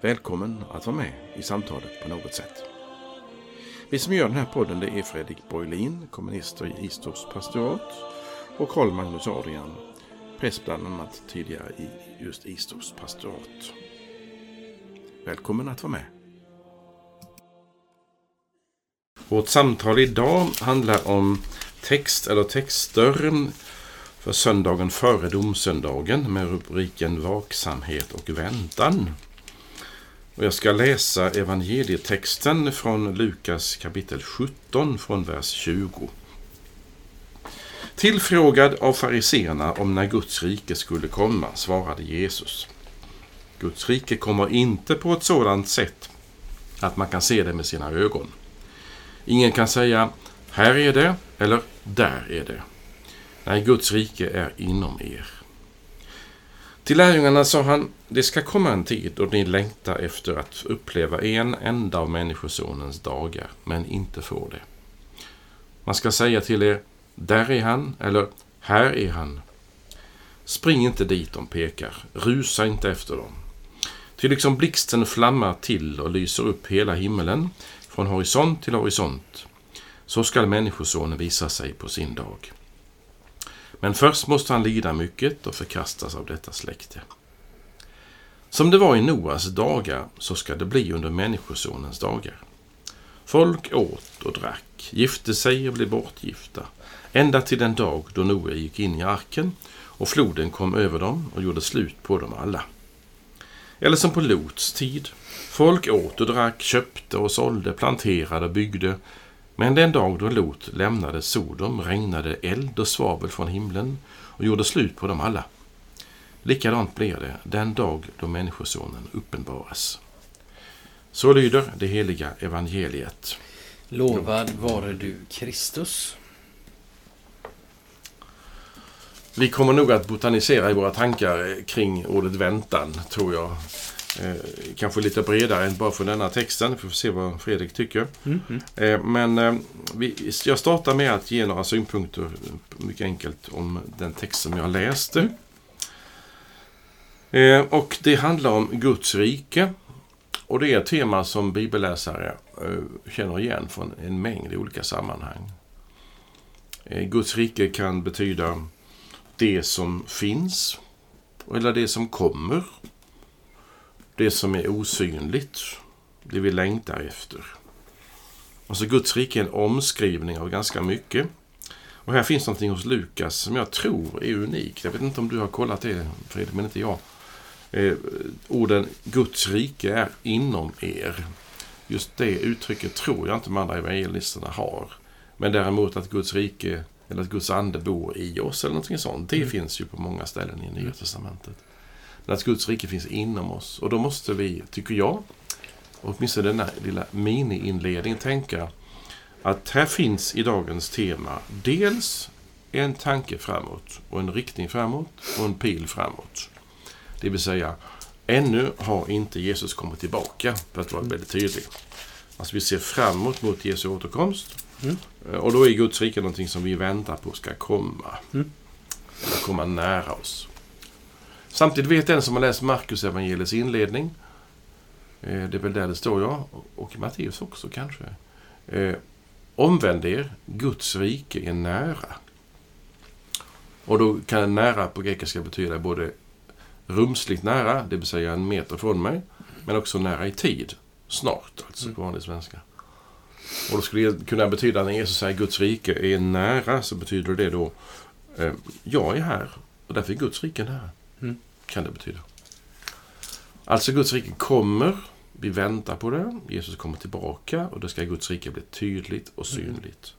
Välkommen att vara med i samtalet på något sätt. Vi som gör den här podden det är Fredrik Borglin, kommunister i Istorps pastorat och Karl Magnus Adrian, präst bland annat tidigare i just Istorps pastorat. Välkommen att vara med. Vårt samtal idag handlar om text eller texter för söndagen före domsöndagen med rubriken Vaksamhet och väntan. Och jag ska läsa evangelietexten från Lukas kapitel 17 från vers 20. Tillfrågad av fariseerna om när Guds rike skulle komma svarade Jesus. Guds rike kommer inte på ett sådant sätt att man kan se det med sina ögon. Ingen kan säga här är det eller där är det. Nej, Guds rike är inom er. Till lärjungarna sa han, det ska komma en tid då ni längtar efter att uppleva en enda av Människosonens dagar, men inte får det. Man ska säga till er, där är han, eller här är han. Spring inte dit de pekar, rusa inte efter dem. Ty liksom blixten flammar till och lyser upp hela himmelen, från horisont till horisont, så skall Människosonen visa sig på sin dag. Men först måste han lida mycket och förkastas av detta släkte. Som det var i Noas dagar, så ska det bli under Människosonens dagar. Folk åt och drack, gifte sig och blev bortgifta, ända till den dag då Noa gick in i arken och floden kom över dem och gjorde slut på dem alla. Eller som på Lots tid. Folk åt och drack, köpte och sålde, planterade och byggde, men den dag då Lot lämnade Sodom regnade eld och svavel från himlen och gjorde slut på dem alla. Likadant blir det den dag då Människosonen uppenbaras. Så lyder det heliga evangeliet. Lovad vare du, Kristus. Vi kommer nog att botanisera i våra tankar kring ordet väntan, tror jag. Eh, kanske lite bredare än bara för denna texten. Vi får se vad Fredrik tycker. Mm, mm. Eh, men eh, vi, jag startar med att ge några synpunkter, mycket enkelt, om den text som jag läste. Eh, och det handlar om Guds rike. Och det är ett tema som bibelläsare eh, känner igen från en mängd olika sammanhang. Eh, Guds rike kan betyda det som finns, eller det som kommer, det som är osynligt, det vi längtar efter. Alltså Guds rike är en omskrivning av ganska mycket. Och här finns någonting hos Lukas som jag tror är unikt. Jag vet inte om du har kollat det, Fredrik, men inte jag. Eh, orden Guds rike är inom er. Just det uttrycket tror jag inte de andra evangelisterna har. Men däremot att Guds rike, eller att Guds ande bor i oss eller någonting sånt. Det mm. finns ju på många ställen i Nya Testamentet. Men att Guds rike finns inom oss. Och då måste vi, tycker jag, åtminstone denna lilla mini-inledning, tänka att här finns i dagens tema dels en tanke framåt och en riktning framåt och en pil framåt. Det vill säga, ännu har inte Jesus kommit tillbaka, för att vara väldigt tydlig. Alltså vi ser framåt mot Jesu återkomst. Mm. Och då är Guds rike någonting som vi väntar på ska komma. Mm. Eller komma nära oss. Samtidigt vet den som har läst Markus evangeliets inledning, eh, det är väl där det står ja, och Matteus också kanske. Eh, omvänd er, Guds rike är nära. Och då kan nära på grekiska betyda både rumsligt nära, det vill säga en meter från mig, men också nära i tid. Snart, alltså på vanlig svenska. Och då skulle det kunna betyda när Jesus säger Guds rike är nära, så betyder det då eh, jag är här och därför är Guds rike nära. Kan det betyda. Alltså Guds rike kommer, vi väntar på det, Jesus kommer tillbaka och då ska Guds rike bli tydligt och mm. synligt.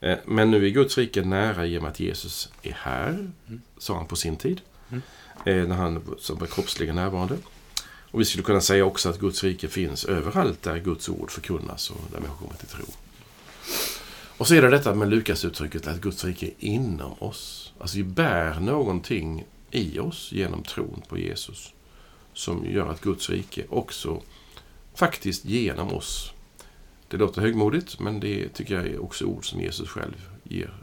Mm. Men nu är Guds rike nära i och med att Jesus är här, mm. sa han på sin tid. Mm. Eh, när han som var kroppsligen närvarande. Och vi skulle kunna säga också att Guds rike finns överallt där Guds ord förkunnas och där människor kommer till tro. Och så är det detta med Lukas-uttrycket att Guds rike är inom oss. Alltså vi bär någonting i oss genom tron på Jesus som gör att Guds rike också faktiskt genom oss. Det låter högmodigt, men det tycker jag är också ord som Jesus själv ger,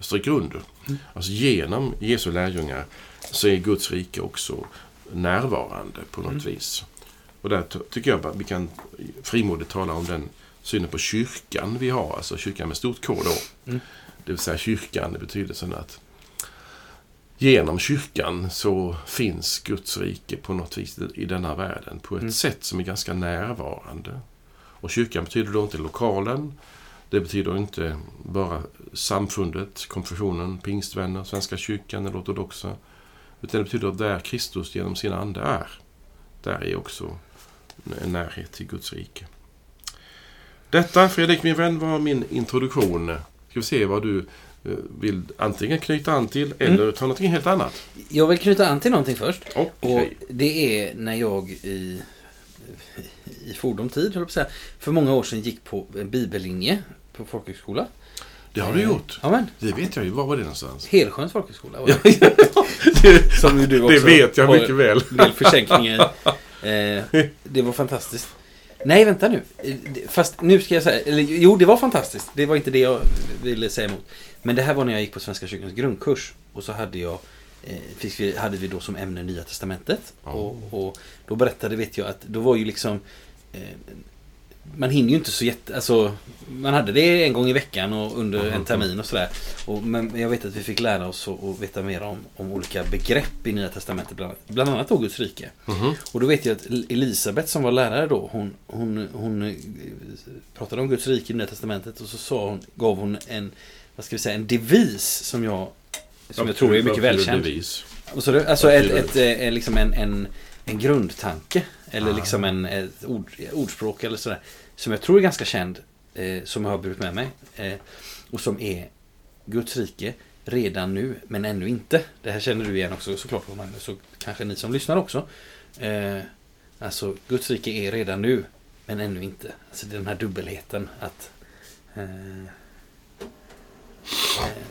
stryker under. Mm. Alltså genom Jesu lärjungar så är Guds rike också närvarande på något Mm. vis. Och där tycker jag att vi kan frimodigt tala om den synen på kyrkan vi har, alltså kyrkan med stort K då. Mm. Det vill säga kyrkan i betydelsen att genom kyrkan så finns Guds rike på något vis i denna världen på ett Mm. sätt som är ganska närvarande. Och kyrkan betyder då inte lokalen. Det betyder inte bara samfundet, konfessionen, pingstvänner, Svenska kyrkan eller ortodoxa. Utan det betyder att där Kristus genom sin ande är, där är också en närhet till Guds rike. Detta, Fredrik min vän, var min introduktion. Ska vi se vad du vill antingen knyta an till eller ta någonting helt annat. Jag vill knyta an till någonting först. Okej. Och det är när jag i, i fordom tid, höll jag på säga, för många år sedan gick på en bibellinje på folkhögskola. Det har du gjort. Ja, men Det vet jag ju. Var var det någonstans? Helsjöns folkhögskola. Det. det, Som du också det vet jag mycket väl. Del försänkningar. Eh, det var fantastiskt. Nej, vänta nu. Eh, Fast nu ska jag säga, eller jo, det var fantastiskt. Det var inte det jag ville säga emot. Men det här var när jag gick på Svenska kyrkans grundkurs. Och så hade jag eh, fick vi, hade vi då som ämne Nya Testamentet. Ja. Och, och då berättade, vet jag, att då var ju liksom eh, man hinner ju inte så jätte... Alltså, man hade det en gång i veckan och under Mhm. en termin och sådär. Och, men jag vet att vi fick lära oss och, och veta mer om, om olika begrepp i Nya Testamentet. Bland, annat- bland annat då Guds rike. Mhm. Och då vet jag att Elisabet som var lärare då, hon, hon, hon eh, pratade om Guds rike i Nya Testamentet och så sa hon, gav hon en, vad ska vi säga, en devis som jag, som jag tror är mycket välkänd. Bevis. Och så, alltså ett, betyder ett, eh, liksom en, en, en grundtanke. Eller Ah. liksom en, ett ord, ordspråk eller sådär. Som jag tror är ganska känd. Eh, som jag har burit med mig. Eh, och som är Guds rike redan nu men ännu inte. Det här känner du igen också såklart Magnus. Och kanske ni som lyssnar också. Eh, alltså Guds rike är redan nu men ännu inte. Alltså den här dubbelheten att eh,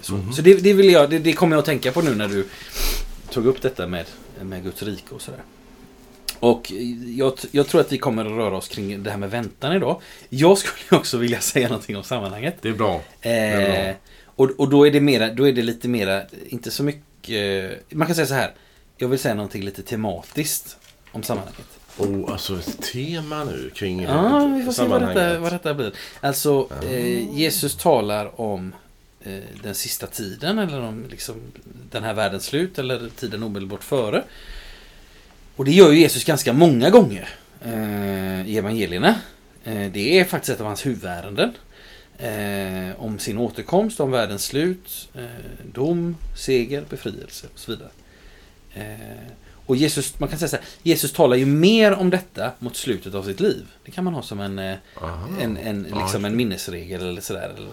så, Mhm. så det, det, vill jag, det, det kommer jag att tänka på nu när du tog upp detta med, med Guds rike och sådär. Och jag, jag tror att vi kommer att röra oss kring det här med väntan idag. Jag skulle också vilja säga någonting om sammanhanget. Det är bra. är Eh, och, och då är det mera, då är det lite mera, inte så mycket, man kan säga så här. Jag vill säga någonting lite tematiskt om sammanhanget. Oh, alltså ett tema nu kring Ja, eh, vi får se vad detta, sammanhanget. vad detta blir. Alltså, eh, Jesus talar om den sista tiden eller om liksom, den här världens slut eller tiden omedelbart före. Och det gör ju Jesus ganska många gånger eh, i evangelierna. Eh, det är faktiskt ett av hans huvudärenden. Eh, om sin återkomst, om världens slut, eh, dom, seger, befrielse och så vidare. Eh, och Jesus, man kan säga så här, Jesus talar ju mer om detta mot slutet av sitt liv. Det kan man ha som en, eh, en, en, liksom en minnesregel eller sådär. Eller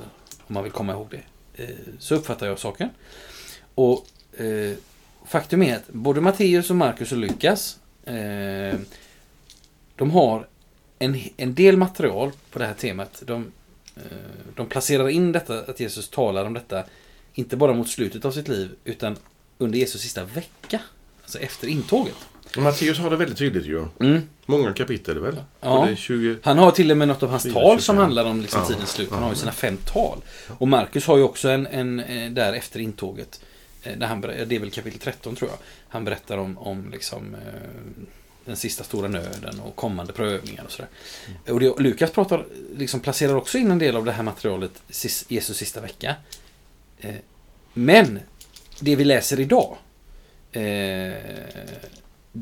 om man vill komma ihåg det. Eh, så uppfattar jag saken. Och eh, faktum är att både Matteus och Markus och Lukas eh, de har en, en del material på det här temat. De, eh, de placerar in detta, att Jesus talar om detta, inte bara mot slutet av sitt liv, utan under Jesus sista vecka. Alltså efter intåget. Matteus har det väldigt tydligt ju. Mm. Många kapitel väl? Ja. Och det är 20... Han har till och med något av hans Fyra, tal som 25. handlar om liksom Ja. tidens slut. Han har ju sina fem tal. Och Markus har ju också en, en eh, där efter intåget. eh, Där han, det är väl kapitel 13 tror jag. Han berättar om, om liksom, eh, den sista stora nöden och kommande prövningar och sådär. Och det, Lukas pratar, liksom placerar också in en del av det här materialet Jesus sista vecka. Men det vi läser idag. Eh,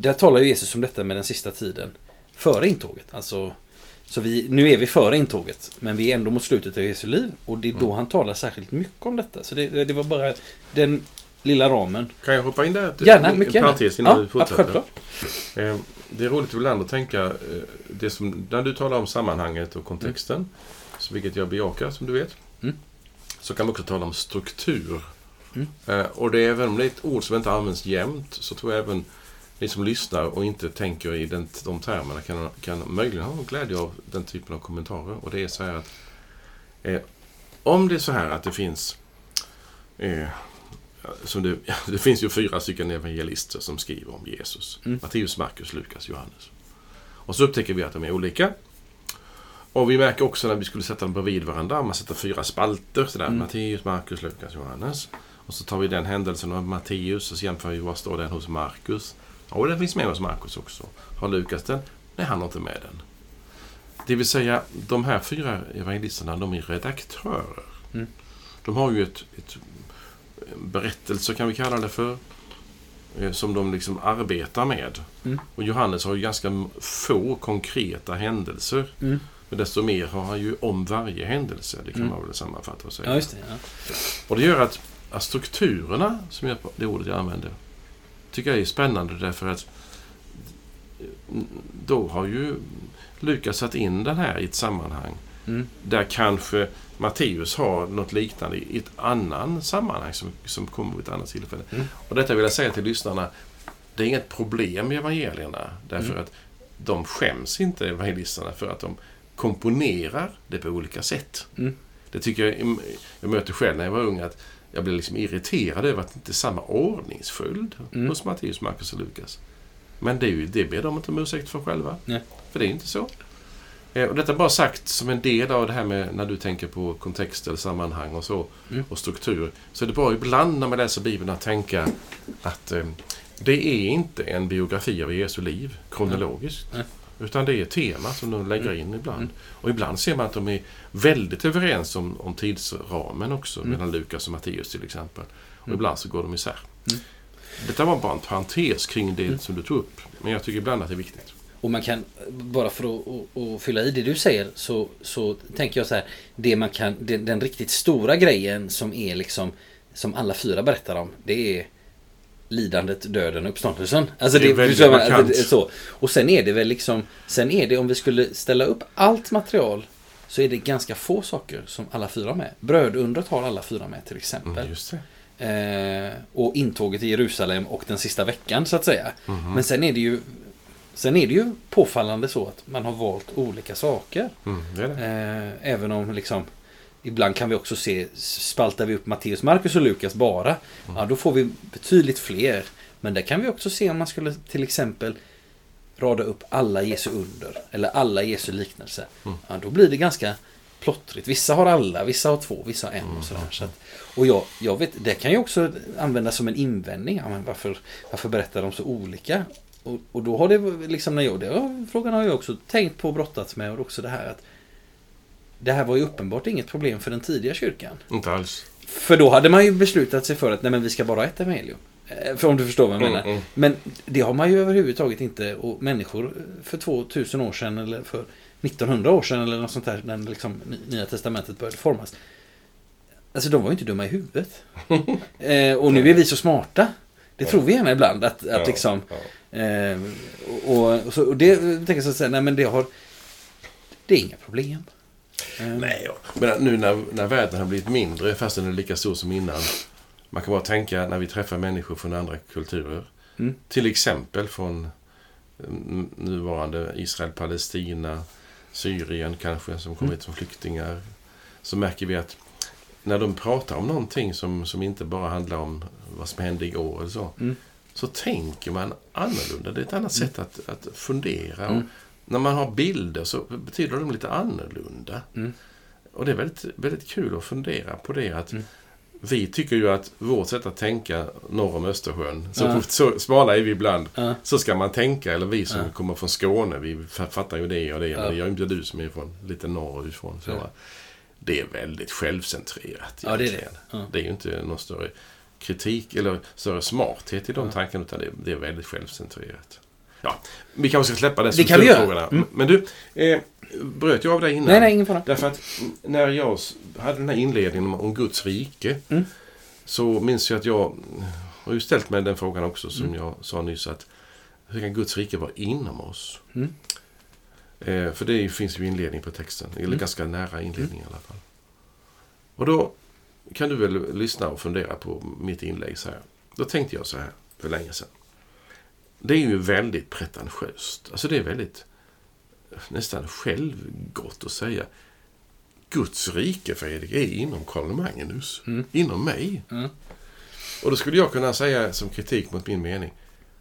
där talar ju Jesus om detta med den sista tiden före intåget. Alltså, så vi, nu är vi före intåget, men vi är ändå mot slutet av Jesu liv. Och det är då han talar särskilt mycket om detta. Så det, det var bara den lilla ramen. Kan jag hoppa in där? Gärna, en mycket gärna. parentes innan Ja, fortsätter. självklart. Eh, Det är roligt ibland att tänka, eh, det som, när du talar om sammanhanget och kontexten, så vilket jag bejakar som du vet, Mm. så kan vi också tala om struktur. Mm. Eh, Och det är även om det är ett ord som inte används jämt, så tror jag även ni som lyssnar och inte tänker i den, de termerna kan, kan möjligen ha glädje av den typen av kommentarer. Och det är så här att eh, om det är så här att det finns eh, som det, det finns ju fyra stycken evangelister som skriver om Jesus. Mm. Matteus, Markus, Lukas, Johannes. Och så upptäcker vi att de är olika. Och vi märker också när vi skulle sätta dem bredvid varandra, man sätter fyra spalter. Sådär, Mm. Matteus, Markus, Lukas, Johannes. Och så tar vi den händelsen av Matteus och så jämför vi vad står den hos Markus. Och den finns med hos Markus också. Har Lukas den? Nej, han har inte med den. Det vill säga, de här fyra evangelisterna, de är redaktörer. Mm. De har ju ett, ett berättelse, kan vi kalla det för, eh, som de liksom arbetar med. Mm. Och Johannes har ju ganska få konkreta händelser. Mm. Men desto mer har han ju om varje händelse. Det kan Mm. man väl sammanfatta och säga. Ja, det. Ja. Och det gör att, att strukturerna, som jag, det ordet jag använder, tycker jag är spännande därför att då har ju Lukas satt in den här i ett sammanhang Mm. där kanske Matteus har något liknande i ett annan sammanhang som, som kommer vid ett annat tillfälle. Mm. Och detta vill jag säga till lyssnarna, det är inget problem i evangelierna därför Mm. att de skäms inte, evangelisterna, för att de komponerar det på olika sätt. Mm. Det tycker jag, jag möter själv när jag var ung, att jag blev liksom irriterad över att det inte är samma ordningsföljd Mm. hos Matteus, Markus och Lukas. Men det, är ju, det ber de inte om ursäkt för själva. Nej. För det är inte så. Eh, Och detta är bara sagt som en del av det här med när du tänker på kontext eller sammanhang och så. Mm. Och struktur. Så är det bra ibland när man läser Bibeln att tänka att eh, det är inte en biografi av Jesu liv kronologiskt. Nej. Utan det är tema som de lägger Mm. in ibland. Mm. Och ibland ser man att de är väldigt överens om, om tidsramen också. Mm. Mellan Lukas och Matteus till exempel. Och Mm. ibland så går de isär. Mm. Detta var bara en parentes kring det Mm. som du tog upp. Men jag tycker ibland att det är viktigt. Och man kan, bara för att, att, att fylla i det du säger, så, så tänker jag så här. Det man kan, den, den riktigt stora grejen som är liksom, som alla fyra berättar om, det är lidandet, döden uppståndelsen. Alltså Det är väldigt man, markant. det så. Och sen är det väl liksom, sen är det om vi skulle ställa upp allt material så är det ganska få saker som alla fyra med. Brödundret har alla fyra med till exempel. Mm, just det. Eh, och intåget i Jerusalem och den sista veckan så att säga. Mhm. Men sen är det ju Sen är det ju påfallande så att man har valt olika saker. Mm, det det. Eh, även om liksom Ibland kan vi också se Spaltar vi upp Matteus, Markus och Lukas bara Mm. Ja då får vi betydligt fler Men där kan vi också se om man skulle till exempel Rada upp alla Jesu under Eller alla Jesu liknelser Mm. Ja då blir det ganska plottrigt Vissa har alla, vissa har två, vissa har en Mm. och sådär så att, Och jag, jag vet, det kan ju också användas som en invändning ja, men varför, varför berättar de så olika? Och, och då har det liksom när jag, det frågan har jag också tänkt på och brottats med och också det här att Det här var ju uppenbart inget problem för den tidiga kyrkan. Inte alls. För då hade man ju beslutat sig för att nej men vi ska bara ha ett evangelium. Eh, För om du förstår vad jag menar. Mm, mm. Men det har man ju överhuvudtaget inte och människor för 2000 år sedan eller för 1900 år sedan eller något sånt där när liksom Nya Testamentet började formas. Alltså de var ju inte dumma i huvudet. eh, och nu är vi så smarta. Det tror vi gärna ibland att, att Ja, liksom ja. Eh, och, och, så, och det tänker jag så att säga, nej men det har... Det är inga problem. Eh, Nej, men nu när, när världen har blivit mindre fast den är lika stor som innan. Man kan bara tänka när vi träffar människor från andra kulturer. Mm. Till exempel från mm, nuvarande Israel, Palestina, Syrien kanske som kommit Mm. som flyktingar. Så märker vi att när de pratar om någonting som, som inte bara handlar om vad som hände igår eller så. Mm. Så tänker man annorlunda. Det är ett annat sätt att, att fundera. Mm. Och när man har bilder så betyder de lite annorlunda. Mm. Och det är väldigt, väldigt kul att fundera på det. Att Mm. Vi tycker ju att vårt sätt att tänka norr om Östersjön, så, Ja. så smala är vi ibland, så ska man tänka. Eller vi som kommer från Skåne, vi fa- fattar ju det och det. Men det gör inte du som är från lite norrifrån. Så. Det är väldigt självcentrerat Ja, det är det. Det är ju inte någon större kritik eller större smarthet i de tankarna, utan det, det är väldigt självcentrerat. Ja, vi kanske ska släppa det göra. strukturfrågorna. Mm. Men du, eh, bröt jag av dig innan? Nej, nej, ingen fara. Därför att när jag hade den här inledningen om- Guds rike Mm. så minns jag att jag har ju ställt mig den frågan också som Mm. jag sa nyss att hur kan Guds rike vara inom oss? Mm. Eh, för det finns ju inledning på texten, eller Mm. ganska nära inledning i alla fall. Och då kan du väl lyssna och fundera på mitt inlägg så här. Då tänkte jag så här för länge sedan. Det är ju väldigt pretentiöst. Alltså det är väldigt nästan självgott att säga. Guds rike, Fredrik, är inom Karl Magnus. Mm. Inom mig. Mm. Och då skulle jag kunna säga som kritik mot min mening.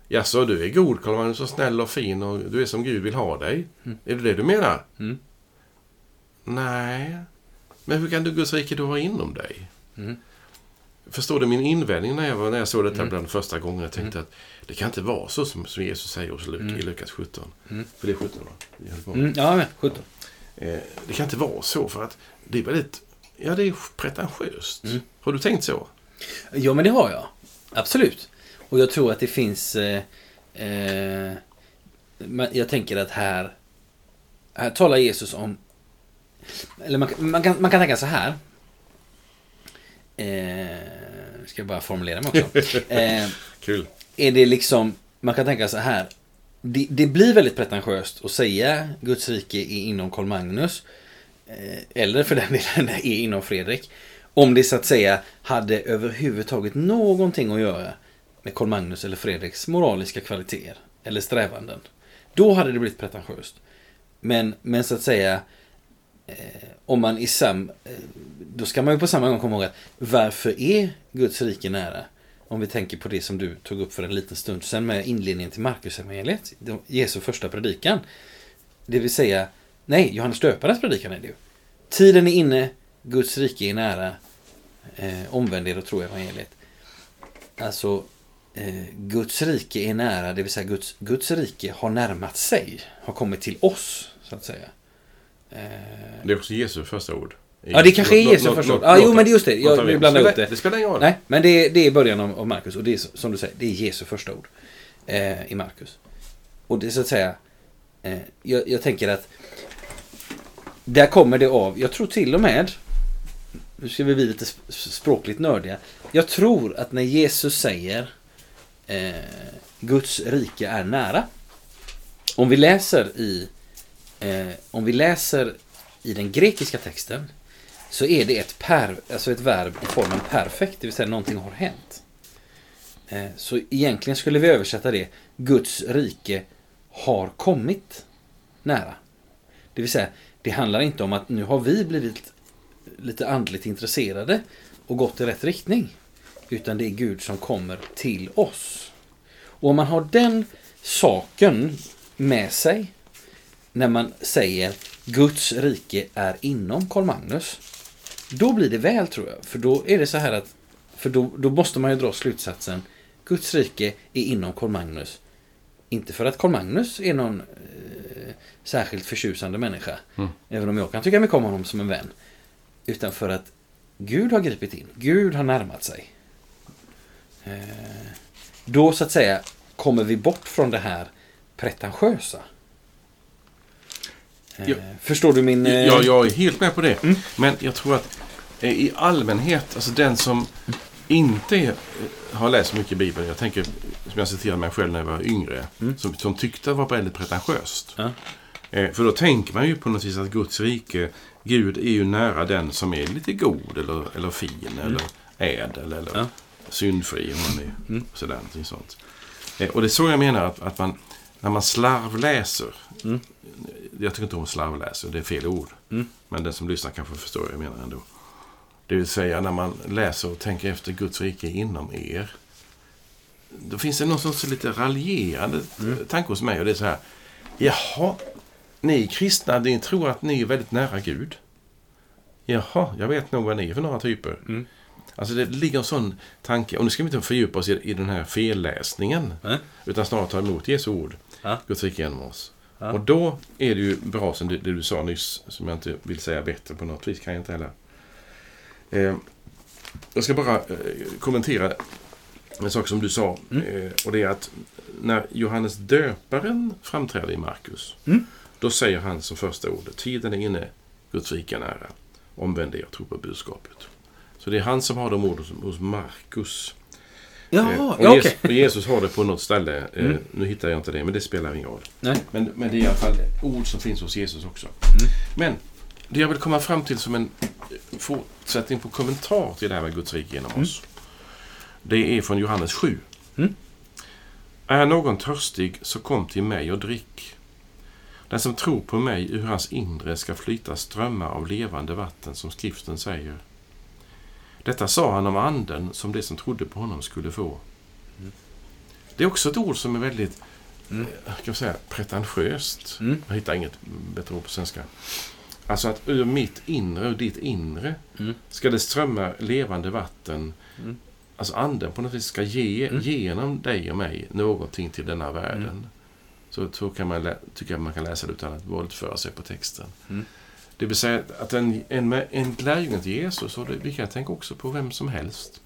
Jaså, du är god Karl Magnus och snäll och fin och du är som Gud vill ha dig. Mm. Är det det du menar? Mm. Nej. Men hur kan du Guds rike då vara inom dig? Mm. Förstår du min invändning när jag, var, när jag såg detta Mm. bland första gången? Jag tänkte att det kan inte vara så som, som Jesus säger hos Luk, Mm. i Lukas 17. Mm. För det är 17 va? Mm, ja, men 17. Eh, det kan inte vara så för att det är väldigt, ja det är pretentiöst. Mm. Har du tänkt så? Ja, men det har jag. Absolut. Och jag tror att det finns... Eh, eh, jag tänker att här... Här talar Jesus om... Eller man, kan- man, kan, man kan tänka så här. Eh, ska jag bara formulera mig också. Eh, Kul. är det liksom... Man kan tänka så här. Det, det blir väldigt pretentiöst att säga Guds rike är inom Karl Magnus. Eh, eller för den delen är inom Fredrik. Om det så att säga hade överhuvudtaget någonting att göra med Karl Magnus eller Fredriks moraliska kvaliteter. Eller strävanden. Då hade det blivit pretentiöst. Men, men så att säga Eh, om man i sam... Eh, då ska man ju på samma gång komma ihåg att varför är Guds rike nära? Om vi tänker på det som du tog upp för en liten stund sedan med inledningen till Marcus evangeliet, Jesu första predikan. Det vill säga, nej, Johannes döparens predikan är det ju. Tiden är inne, Guds rike är nära, eh, omvänd er och tro evangeliet. Alltså, eh, Guds rike är nära, det vill säga Guds, Guds rike har närmat sig, har kommit till oss, så att säga. Eh, Det är också Jesu första ord. Ja, det kanske är Jesu första ord. Ja, jo, men det är just det. Jag Låt- vill blanda spelar- ihop det. Det spelar ingen roll. Nej, men det, det är början av, av Markus och det är som du säger, det är Jesu första ord eh, i Markus. Och det är så att säga, eh, jag, jag tänker att där kommer det av, jag tror till och med, nu ska vi bli lite sp- språkligt nördiga, jag tror att när Jesus säger eh, Guds rike är nära, om vi läser i eh, om vi läser i den grekiska texten så är det ett, per, alltså ett verb i formen perfekt, det vill säga någonting har hänt. Eh, Så egentligen skulle vi översätta det, Guds rike har kommit nära. Det vill säga, det handlar inte om att nu har vi blivit lite andligt intresserade och gått i rätt riktning. Utan det är Gud som kommer till oss. Och om man har den saken med sig när man säger Guds rike är inom Karl Magnus. Då blir det väl tror jag. För då är det så här att för då, då måste man ju dra slutsatsen Guds rike är inom Karl Magnus. Inte för att Karl Magnus är någon eh, särskilt förtjusande människa. Mm. Även om jag kan tycka mycket om honom som en vän. Utan för att Gud har gripit in. Gud har närmat sig. Eh, då så att säga kommer vi bort från det här pretentiösa. Eh, Ja. Förstår du min... eh, Ja, jag är helt med på det. Mm. Men jag tror att eh, i allmänhet, alltså den som inte är, eh, har läst mycket Bibeln, jag tänker, som jag citerade mig själv när jag var yngre, Mm. som, som tyckte det var väldigt pretentiöst. Ja. Eh, för då tänker man ju på något vis att Guds rike, Gud är ju nära den som är lite god eller, eller fin eller ädel eller Mm. Ja. syndfri. Om man är Mm. sådär, sånt. Eh, och det är så jag menar att, att man, när man slarvläser, Mm. Jag tycker inte om slarvläser, det är fel ord. Mm. Men den som lyssnar kanske förstår vad jag menar ändå. Det vill säga när man läser och tänker efter Guds rike inom er. Då finns det någon sorts lite raljerande Mm. tanke hos mig. Och det är så här. Jaha, ni kristna, ni tror att ni är väldigt nära Gud. Jaha, jag vet nog vad ni är för några typer. Mm. Alltså det ligger en sån tanke. Och nu ska vi inte fördjupa oss i, i den här felläsningen. Nej. Utan snarare ta emot Jesu ord. Ja. Guds rike genom oss. Ja. Och då är det ju bra som det, det du sa nyss, som jag inte vill säga bättre på något vis, kan jag inte heller. Eh, jag ska bara eh, kommentera en sak som du sa. Mm. Eh, och det är att när Johannes döparen framträder i Markus, Mm. då säger han som första ordet, tiden är inne, Guds rike är nära. Omvänd er och tro på budskapet. Så det är han som har de orden hos Markus. Eh, Jaha, och, ja, Jesus, och Jesus har det på något ställe. Eh, Mm. Nu hittar jag inte det, men det spelar ingen roll. Nej. Men, men det är i alla fall ord som finns hos Jesus också. Mm. Men det jag vill komma fram till som en fortsättning på kommentar till det här med Guds rike genom Mm. oss. Det är från Johannes 7. Mm. Är någon törstig, så kom till mig och drick. Den som tror på mig, ur hans inre ska flyta strömmar av levande vatten, som skriften säger. Detta sa han om anden som de som trodde på honom skulle få. Det är också ett ord som är väldigt Mm. eh, kan säga, pretentiöst. Mm. Jag hittar inget bättre ord på svenska. Alltså att ur mitt inre, ur ditt inre, Mm. ska det strömma levande vatten. Mm. Alltså anden på något vis ska ge Mm. genom dig och mig någonting till denna världen. Mm. Så, så kan man tycker jag man kan läsa det utan att våldföra sig på texten. Det vill säga att en, en, en lärjunge till Jesus, och det, vi kan tänka också på vem som helst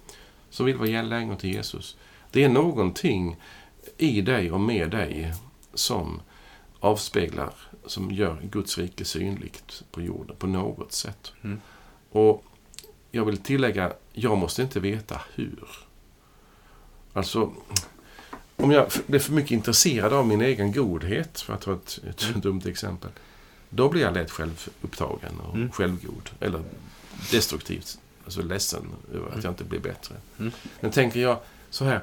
som vill vara lärjunge till Jesus. Det är någonting i dig och med dig som avspeglar, som gör Guds rike synligt på jorden på något sätt. Mm. Och jag vill tillägga, jag måste inte veta hur. Alltså, om jag blir för mycket intresserad av min egen godhet, för att ta ett, ett Mm. dumt exempel, då blir jag lätt självupptagen och Mm. självgod. Eller destruktivt, alltså ledsen över att Mm. jag inte blir bättre. Mm. Men tänker jag så här,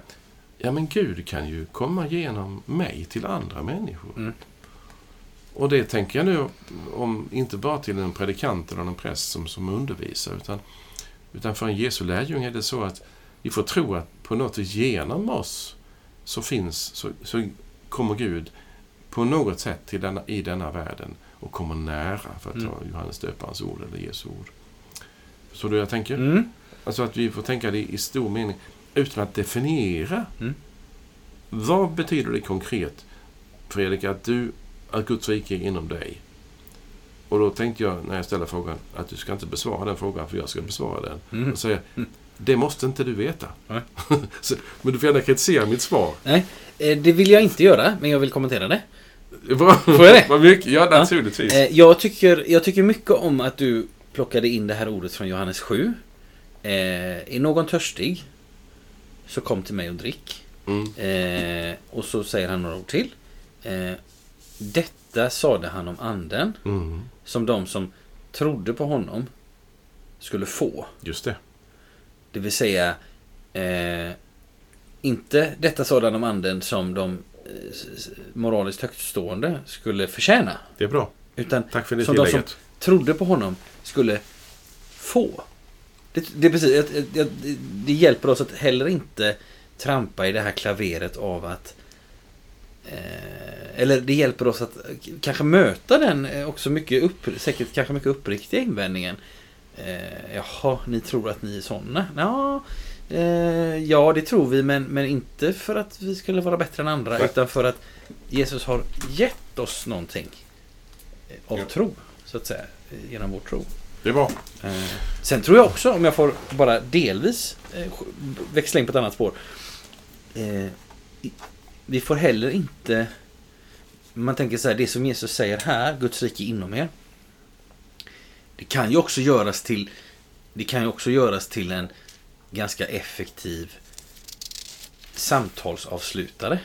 ja men Gud kan ju komma genom mig till andra människor. Mm. Och det tänker jag nu om, inte bara till en predikant eller en präst som, som undervisar, utan, utan för en Jesu lärjunge är det så att vi får tro att på något genom oss så finns, så, så kommer Gud på något sätt till denna, i denna världen och kommer nära, för att Mm. ta Johannes döparens ord eller Jesu ord. Så du jag tänker? Mm. Alltså att vi får tänka det i stor mening utan att definiera. Mm. Vad betyder det konkret, Fredrik, att, du, att Guds rike är inom dig? Och då tänkte jag när jag ställer frågan att du ska inte besvara den frågan för jag ska besvara den. Mm. Och säga, Mm. det måste inte du veta. Så, men du får gärna kritisera mitt svar. Nej, eh, det vill jag inte göra, men jag vill kommentera det. Får jag det? Vad mycket? Ja, naturligtvis. Eh, Jag tycker, jag tycker mycket om att du plockade in det här ordet från Johannes 7. Eh, är någon törstig så kom till mig och drick. Mm. Eh, och så säger han några ord till. Eh, detta sade han om anden Mm. som de som trodde på honom skulle få. Just det. Det vill säga eh, inte detta sade han om anden som de moraliskt högtstående skulle förtjäna. Det är bra. Utan Tack för det Som de som- tillägget. trodde på honom skulle få. Det, det, precis, det, det, hjälper oss att heller inte trampa i det här klaveret av att eh, eller det hjälper oss att kanske möta den eh, också mycket upp, säkert kanske mycket uppriktiga invändningen. Eh, jaha, ni tror att ni är sådana? Ja, ja, det tror vi, men, men inte för att vi skulle vara bättre än andra, Nej. utan för att Jesus har gett oss någonting eh, av Ja. tro, så att säga, eh, genom vår tro. Det är bra. Eh, Sen tror jag också, om jag får bara delvis eh, växla in på ett annat spår. Eh, Vi får heller inte... Man tänker så här, det som Jesus säger här, Guds rike inom er. Det kan ju också göras till Det kan ju också göras till en ganska effektiv samtalsavslutare.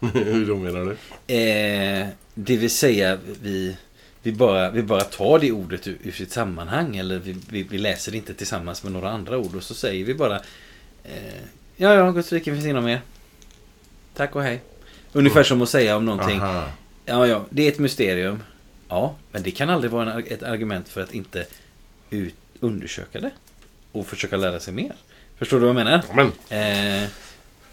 Hur då menar du? Eh, det vill säga, vi, vi, bara, vi bara tar det ordet ur, ur sitt sammanhang. Eller vi, vi, vi läser det inte tillsammans med några andra ord. Och så säger vi bara eh, Ja, ja, Guds rike finns inom er. Tack och hej. Ungefär som att säga om någonting. Aha. Ja, ja, det är ett mysterium. Ja, men det kan aldrig vara en, ett argument för att inte ut, undersöka det. Och försöka lära sig mer. Förstår du vad jag menar? Men, Eh,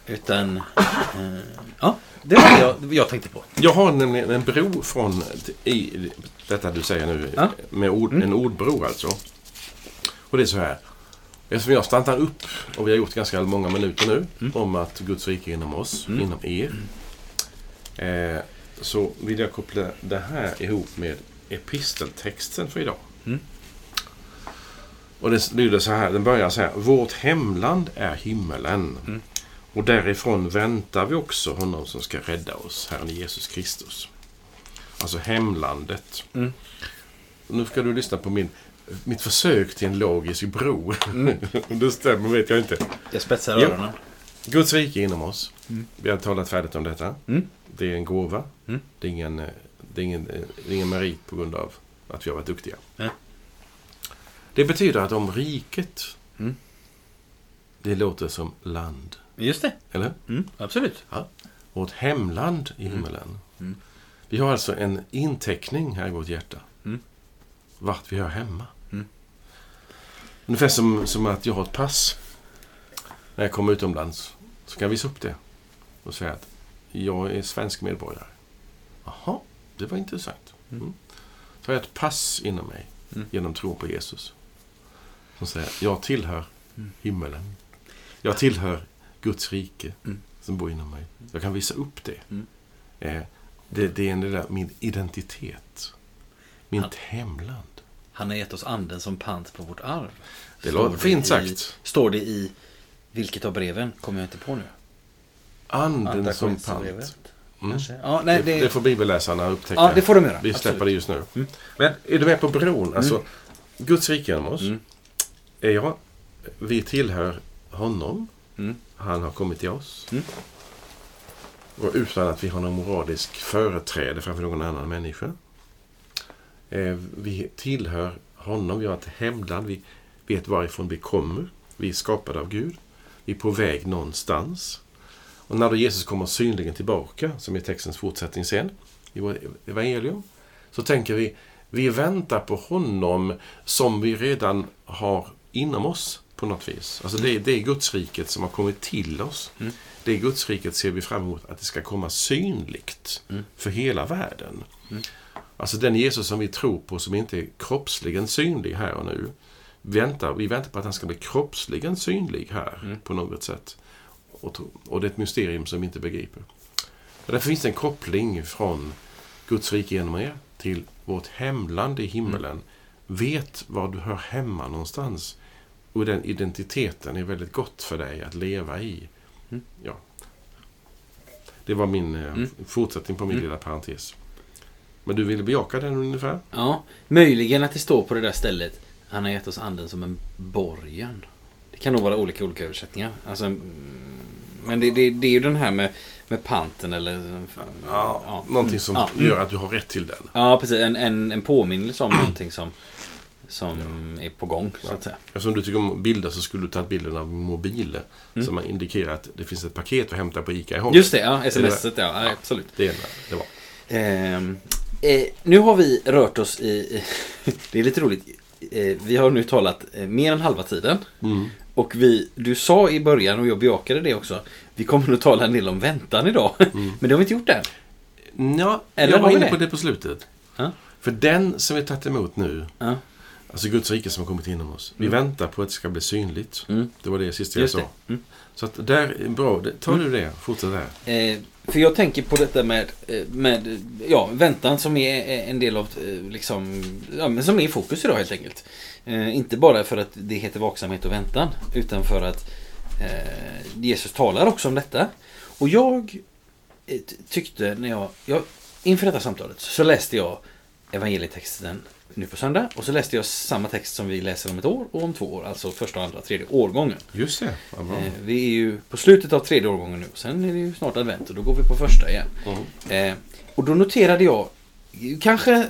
utan... Eh, ja, det var det jag, jag tänkte på. jag har nämligen en bro från i detta du säger nu. Ja. Med ord, Mm. En ordbro alltså. Och det är så här. Eftersom jag stannar upp och vi har gjort ganska många minuter nu Mm. om att Guds rike är inom oss, Mm. inom er. Eh, så vill jag koppla det här ihop med episteltexten för idag. Mm. Och det lyder så här, den börjar så här. Vårt hemland är himmelen. Mm. Och därifrån väntar vi också honom som ska rädda oss, Herren Jesus Kristus. Alltså hemlandet. Mm. Nu ska du lyssna på min, mitt försök till en logisk bro. Mm. Om det stämmer vet jag inte. Jag spetsar Ja. öronen. Guds rike är inom oss. Mm. Vi har talat färdigt om detta. Mm. Det är en gåva. Mm. Det, är ingen, eh, det, är ingen, eh, det är ingen merit på grund av att vi har varit duktiga. Nej. Det betyder att om riket, Mm. det låter som land. Just det. Eller Mm, absolut. Och vårt hemland i himmelen. Mm. Vi har alltså en inteckning här i vårt hjärta. Mm. Vart vi hör hemma. Mm. Ungefär som, som att jag har ett pass. När jag kommer utomlands så kan jag visa upp det och säga att jag är svensk medborgare. Jaha, det var intressant. Mm. Mm. Så har jag ett pass inom mig Mm. genom tro på Jesus. Som säger, jag tillhör Mm. himmelen. Jag tillhör Guds rike Mm. som bor inom mig. Jag kan visa upp det. Mm. Eh, det, det är det där, min identitet. Mitt Han- hemland. Han har gett oss anden som pant på vårt arv. Det låter fint sagt. Står det i vilket av breven? Kommer jag inte på nu. Anden Andra som pant. Mm. Kanske. Ja, nej, det, det, det får bibelläsarna upptäcka. ja, det får de göra. Vi släpper Absolut. det just nu. Mm. Men är du med på bron? Alltså, Guds rike genom oss. Är jag, vi tillhör honom. Mm. Han har kommit till oss. Mm. Och utan att vi har någon moralisk företräde framför någon annan människa. Eh, vi tillhör honom. Vi har ett hemland. Vi vet varifrån vi kommer. Vi är skapade av Gud. Vi är på väg någonstans. Och när då Jesus kommer synligen tillbaka, som är textens fortsättning sen, i vårt evangelium, så tänker vi, vi väntar på honom som vi redan har inom oss på något vis. Alltså det, det är Gudsriket som har kommit till oss. Mm. Det Gudsriket ser vi fram emot att det ska komma synligt Mm. för hela världen. Mm. Alltså den Jesus som vi tror på som inte är kroppsligen synlig här och nu. Väntar, vi väntar på att han ska bli kroppsligen synlig här Mm. på något sätt. Och, och det är ett mysterium som vi inte begriper. Och därför finns det en koppling från Guds rike genom er till vårt hemland i himmelen. Vet var du hör hemma någonstans. Och den identiteten är väldigt gott för dig att leva i. Mm. Ja. Det var min eh, Mm. fortsättning på min Mm. lilla parentes. Men du ville bejaka den ungefär? Ja, möjligen att det står på det där stället. Han har gett oss anden som en borgen. Det kan nog vara olika olika översättningar. Alltså, mm, men det, det, det är ju den här med, med panten eller... Ja, någonting som Ja. gör att du har rätt till den. Ja, precis. En, en, en påminnelse om någonting som, som är på gång, så att säga. Eftersom du tycker om bilder så skulle du ta bilden av min mobil. Mm. Som indikerar att det finns ett paket att hämta på ICA i Hån. Just det, ja. Smset, ja. ja absolut. Det är det var. Ehm, eh, nu har vi rört oss i... i det är lite roligt. Eh, vi har nu talat eh, mer än halva tiden. Mm. Och vi, du sa i början, och jag bejakade det också, vi kommer nog tala en del om väntan idag. Mm. Men det har vi inte gjort än. Ja, Eller jag var inne det? på det på slutet. Ja. För den som vi tagit emot nu, Ja. alltså Guds rike som har kommit inom oss. Vi Mm. väntar på att det ska bli synligt. Mm. Det var det sista jag sa. Mm. Så att där är bra. Det- Tar du det, fortsätt där. Eh, för jag tänker på detta med, eh, med ja, väntan som är en del av, eh, liksom, ja, men som är i fokus idag helt enkelt. Eh, inte bara för att det heter vaksamhet och väntan, utan för att Jesus talar också om detta. Och jag eh, tyckte när jag, jag, inför detta samtalet så läste jag evangelietexten nu på söndag och så läste jag samma text som vi läser om ett år och om två år, alltså första, andra, tredje årgången. Just det. Vad bra. Eh, vi är ju på slutet av tredje årgången nu. Sen är det ju snart advent och då går vi på första igen. Mm. Eh, och då noterade jag, kanske eh,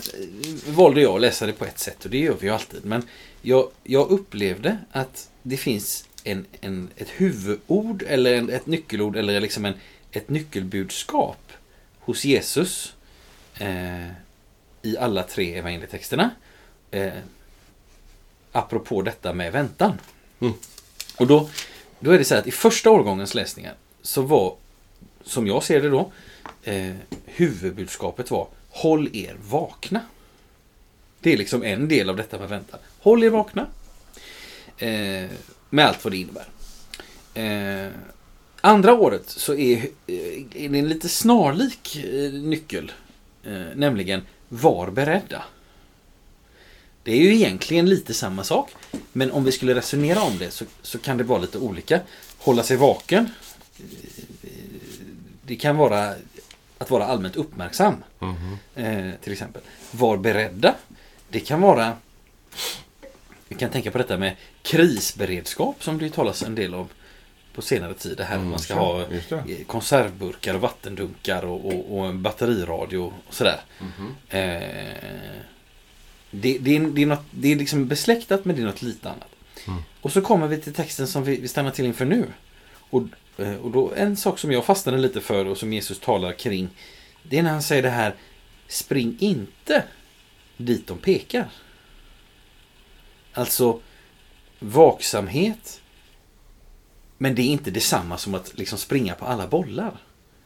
valde jag att läsa det på ett sätt och det gör vi ju alltid. Men jag, jag upplevde att det finns en, en, ett huvudord eller en, ett nyckelord eller liksom en, ett nyckelbudskap hos Jesus eh, i alla tre evangelietexterna. Eh, apropå detta med väntan. Mm. Och då, då är det så här att i första årgångens läsningar så var, som jag ser det då, eh, huvudbudskapet var Håll er vakna. Det är liksom en del av detta med väntan. Håll er vakna. Eh, med allt vad det innebär. Eh, andra året så är, eh, är det en lite snarlik eh, nyckel. Eh, nämligen Var beredda. Det är ju egentligen lite samma sak. Men om vi skulle resonera om det så, så kan det vara lite olika. Hålla sig vaken. eh, Det kan vara att vara allmänt uppmärksam. Mhm. Eh, till exempel. Var beredda. Det kan vara... Vi kan tänka på detta med krisberedskap som det talas en del om på senare tid. Det här att man ska Mm, ha eh, konservburkar och vattendunkar och, och, och en batteriradio och sådär. Mhm. Eh, det, det, är, det, är något, det är liksom besläktat men det är något lite annat. Mm. Och så kommer vi till texten som vi, vi stannar till inför nu. Och Eh, Och då, en sak som jag fastnade lite för och som Jesus talar kring. Det är när han säger det här. Spring inte dit de pekar. Alltså vaksamhet. Men det är inte detsamma som att liksom springa på alla bollar.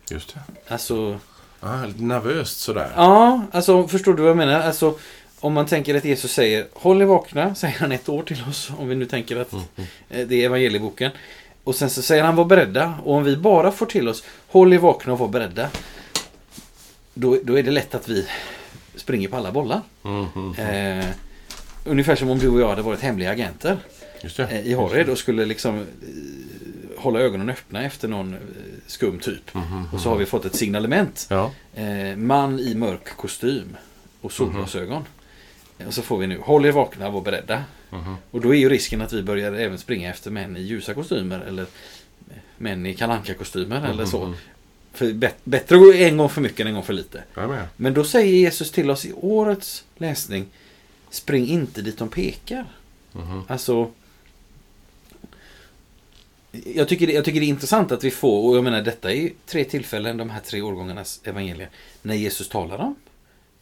Just det. Alltså, Ah, lite nervöst sådär. ja, alltså förstår du vad jag menar? Alltså, om man tänker att Jesus säger Håll er vakna, säger han ett år till oss. Om vi nu tänker att eh, det är evangelieboken. Och sen så säger han var beredda. Och om vi bara får till oss Håll er vakna och var beredda. Då, då är det lätt att vi springer på alla bollar. Mm, mm. Eh, ungefär som om du och jag hade varit hemliga agenter eh, i Horred och skulle liksom eh, hålla ögonen öppna efter någon eh, skum typ. Mhm, Och så har vi fått ett signalement. Ja. Eh, man i mörk kostym och solglasögon. Eh, Och så får vi nu, håll er vakna och var beredda. Mhm. Och då är ju risken att vi börjar även springa efter män i ljusa kostymer eller män i kalanka kostymer eller så. Mhm. För bet- bättre en gång för mycket än en gång för lite. Men då säger Jesus till oss i årets läsning Spring inte dit de pekar. Mhm. Alltså jag tycker, det, jag tycker det är intressant att vi får, och jag menar detta är ju tre tillfällen, de här tre årgångarnas evangelier, när Jesus talar om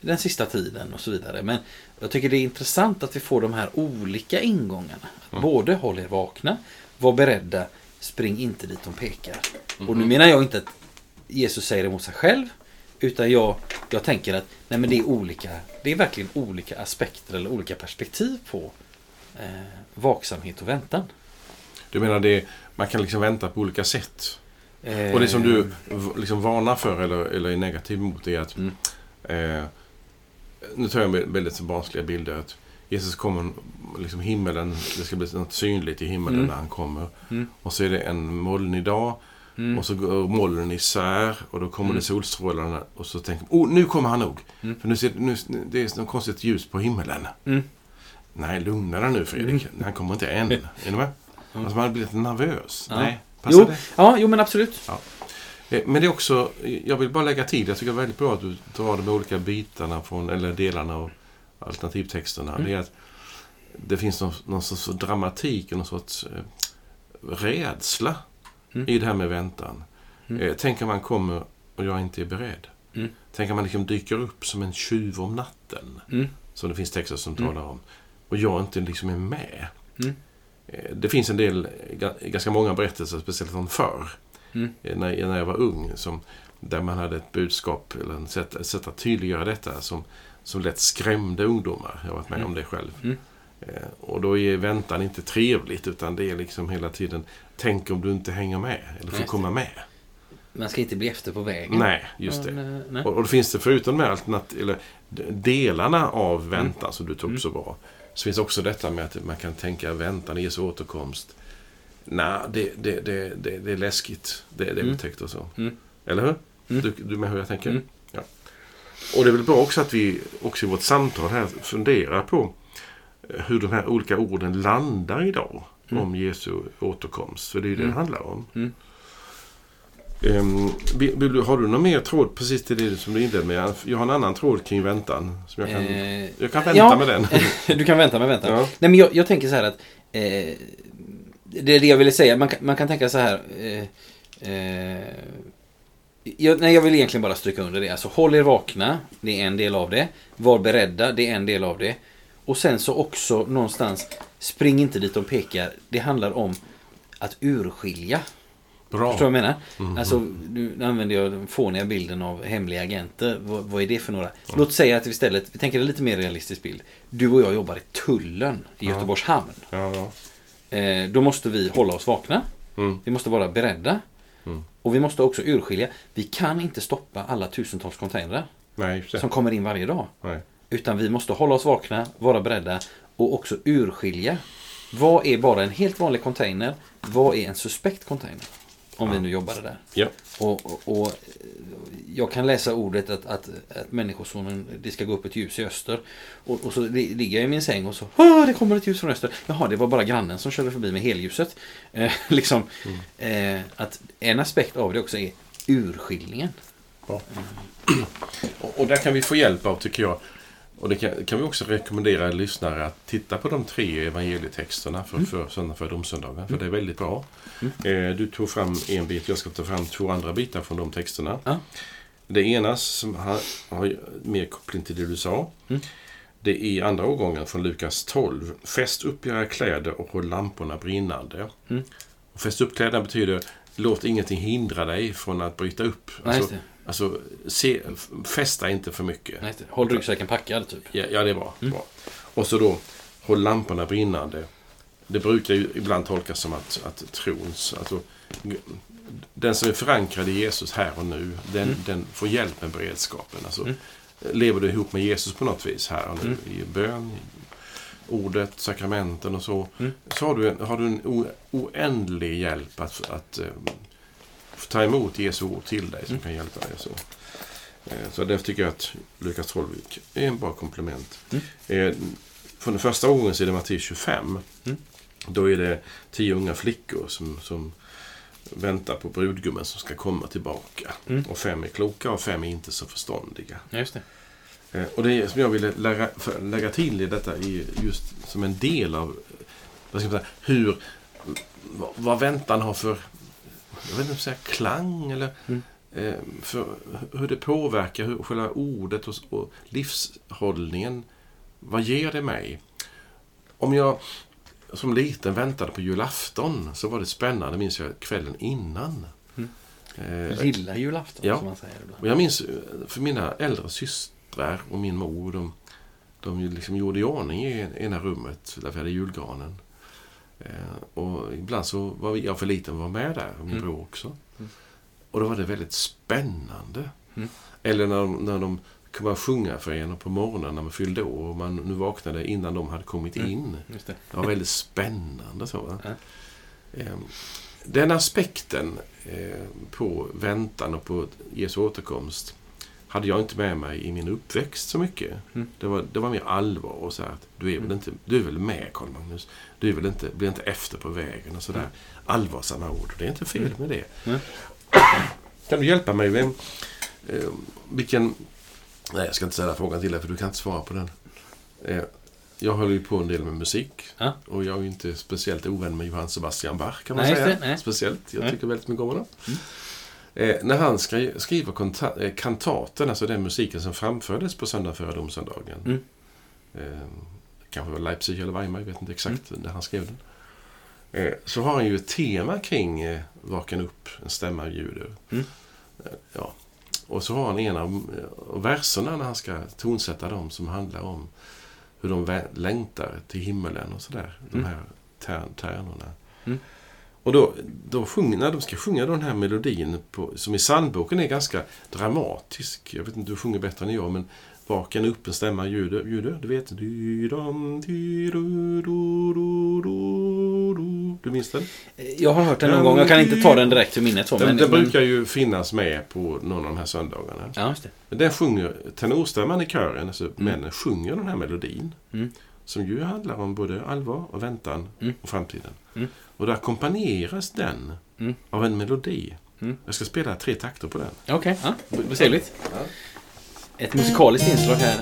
den sista tiden och så vidare. Men jag tycker det är intressant att vi får de här olika ingångarna. Att Både håll er vakna, var beredda, spring inte dit de pekar. Och nu menar jag inte att Jesus säger det mot sig själv, utan jag, jag tänker att nej men det är olika, det är verkligen olika aspekter eller olika perspektiv på eh, vaksamhet och väntan. Du menar det, man kan liksom vänta på olika sätt? Eh, Och det som du v- liksom varnar för eller, eller är negativ mot är att Mm. eh, nu tar jag vä- väldigt så barnsliga bilder. Att Jesus kommer, liksom himmelen, det ska bli något synligt i himmelen Mm. när han kommer. Mm. Och så är det en molnig dag Mm. och så går molnen isär och då kommer Mm. det solstrålarna och så tänker man, oh nu kommer han nog. Mm. För nu ser nu, det är något konstigt ljus på himmelen. Mm. Nej, lugna dig nu Fredrik. Han kommer inte än. Är ni med? Alltså man blir lite nervös. Ja. Nej, passar Jo, det? ja, jo men absolut. Eh, Men det är också, jag vill bara lägga till, jag tycker det är väldigt bra att du drar de olika bitarna från, eller delarna av alternativtexterna. Mm. Det är att det finns någon, någon sorts dramatik och någon sorts eh, rädsla Mm. i det här med väntan. Mm. Eh, tänk om man kommer och jag inte är beredd. Mm. Tänk om man liksom dyker upp som en tjuv om natten. Mm. Som det finns texter som Mm. talar om. Och jag inte liksom är med. Mm. Eh, Det finns en del, ga- ganska många berättelser, speciellt från förr, eh, när, när jag var ung, som, där man hade ett budskap, eller ett sätt, ett sätt att tydliggöra detta, som, som lätt skrämde ungdomar. Jag har varit med om det själv. Mm. Eh, Och då är väntan inte trevligt, utan det är liksom hela tiden, tänk om du inte hänger med, eller får komma med. Man ska inte bli efter på vägen. Nej, just det. Men, eh, nej. Och, och då finns det förutom de eller delarna av väntan som du tog upp Mm. så bra. Så finns också detta med att man kan tänka väntan Jesu återkomst. Nej, det, det, det, det, det är läskigt. Det, det är Mm. otäckt och så. Mm. Eller hur? Mm. Du, du med hur jag tänker? Mm. Ja. Och det är väl bra också att vi också i vårt samtal här funderar på hur de här olika orden landar idag Mm. om Jesu återkomst. För det är ju det Mm. det handlar om. Mm. Vill, vill du, har du någon mer tråd precis till det som du inledde med? Jag har en annan tråd kring väntan. Som jag, kan, Eh, jag kan vänta ja. med den. du kan vänta med väntan. Ja. Nej men jag, jag tänker så här att eh, Det är det jag ville säga. Man kan, man kan tänka så här. Eh, eh, jag, nej, jag vill egentligen bara stryka under det. Alltså håll er vakna. Det är en del av det. Var beredda. Det är en del av det. Och sen så också någonstans. Spring inte dit de pekar. Det handlar om att urskilja. Bra. Förstår du vad jag menar? Mm. Alltså, nu använder jag den fåniga bilden av hemliga agenter. Vad, vad är det för några? Låt säga att vi istället, vi tänker en lite mer realistisk bild. Du och jag jobbar i tullen i Ja. Göteborgs hamn. Ja, ja. Eh, då måste vi hålla oss vakna. Mm. Vi måste vara beredda. Mm. Och vi måste också urskilja. Vi kan inte stoppa alla tusentals containrar Nej, som kommer in varje dag. Nej. Utan vi måste hålla oss vakna, vara beredda och också urskilja. Vad är bara en helt vanlig container? Vad är en suspekt container? Om vi Ja. nu jobbade där. Ja. Och, och, och jag kan läsa ordet att, att, att människosonen, det ska gå upp ett ljus i öster. Och, och så li- ligger jag i min säng och så, Åh, det kommer ett ljus från öster. Jaha, det var bara grannen som körde förbi med helljuset. Eh, liksom, eh, att en aspekt av det också är urskiljningen. Bra. Och, och där kan vi få hjälp av, tycker jag, Och det kan, kan vi också rekommendera lyssnare att titta på de tre evangelietexterna för, Mm. för söndag för domsöndagen. För det är väldigt bra. Eh, du tog fram en bit, jag ska ta fram två andra bitar från de texterna. Ja. Det ena som har, har mer koppling till det du sa. Mm. Det är andra årgången från Lukas 12. Fäst upp era kläder och håll lamporna brinnande. Mm. Och fäst upp kläderna betyder låt ingenting hindra dig från att bryta upp. Alltså. Alltså se, fästa inte för mycket. Nej. Håll ryggsäcken packad, typ. Ja, ja det är bra, Mm. bra. Och så då, håll lamporna brinnande. Det brukar ju ibland tolkas som att, att trons... Alltså, den som är förankrad i Jesus här och nu, den, Mm. den får hjälp med beredskapen. Alltså, Mm. Lever du ihop med Jesus på något vis här och nu, Mm. i bön, ordet, sakramenten och så, Mm. så har du en, har du en oändlig hjälp att, att eh, ta emot Jesu ord till dig som Mm. kan hjälpa dig. Så. Eh, Så därför tycker jag att Lukas 12 är en bra komplement. Mm. Eh, Från den första gången så är det Matteus 25. Mm. Då är det tio unga flickor som, som väntar på brudgummen som ska komma tillbaka. Mm. Och fem är kloka och fem är inte så förståndiga. Just det. Eh, Och det som jag ville lägga, lägga till i detta är just som en del av vad ska man säga, hur, vad väntan har för, jag vet inte om säga klang eller Mm. eh, för hur det påverkar hur själva ordet och, och livshållningen. Vad ger det mig? Om jag som liten väntade på julafton så var det spännande, minns jag, kvällen innan. Mm. Eh, Lilla julafton, Ja. som man säger ibland. och jag minns eh, för mina äldre systrar och min mor, de, de liksom gjorde i ordning i ena rummet där vi hade julgranen. Eh, och ibland så var jag för liten att vara med där, och min Mm. bror också. Mm. Och då var det väldigt spännande. Mm. Eller när de, när de kunde sjunga för en på morgonen när man fyllde år och man nu vaknade innan de hade kommit Mm. in. Det. Det var väldigt spännande. Så? Ja. Eh, Den aspekten eh, på väntan och på Jesu återkomst hade jag inte med mig i min uppväxt så mycket. Mm. Det, var, det var mer allvar och så här, att du är väl Mm. inte, du är väl med Karl Magnus? Du är väl inte, blir inte efter på vägen och sådär. Mm. Allvarsamma ord. Det är inte fel Mm. med det. Mm. Kan du hjälpa mig? Vem, eh, vilken... Nej, jag ska inte ställa frågan till dig för du kan inte svara på den. Eh, jag håller ju på en del med musik. Ja. Och jag är ju inte speciellt ovän med Johann Sebastian Bach kan man Nej, säga. det. Speciellt. Jag tycker väldigt mycket om honom. Mm. Eh, när han skri- skriver eh, kantaten, alltså den musiken som framfördes på söndag före domsöndagen. Mm. Eh, kanske var Leipzig eller Weimar, jag vet inte exakt Mm. när han skrev den. Eh, så har han ju ett tema kring eh, Vaken upp, en stämma ljuder. Mm. Eh, ja. Och så har han en av verserna när han ska tonsätta dem som handlar om hur de längtar till himmelen och sådär. De Mm. här tär- tärnorna. Mm. Och då, då sjunger, när de ska sjunga den här melodin, på, som i psalmboken är ganska dramatisk. Jag vet inte, du sjunger bättre än jag, men Vaken upp en stämma ljuder, ljuder du vet. Du, minns den? Jag har hört den någon gång. Jag kan inte ta den direkt ur minnet. Så, Den, men, den men- brukar ju finnas med på någon av de här söndagarna. Ja, just det. Men Den sjunger, tenorstämman i kören, alltså männen, sjunger den här melodin. Mm. Som ju handlar om både allvar och väntan Mm. och framtiden. Mm. Och då ackompanjeras den Mm. av en melodi. Mm. Jag ska spela tre takter på den. Okej, ja. vad trevligt. Ett musikaliskt inslag här.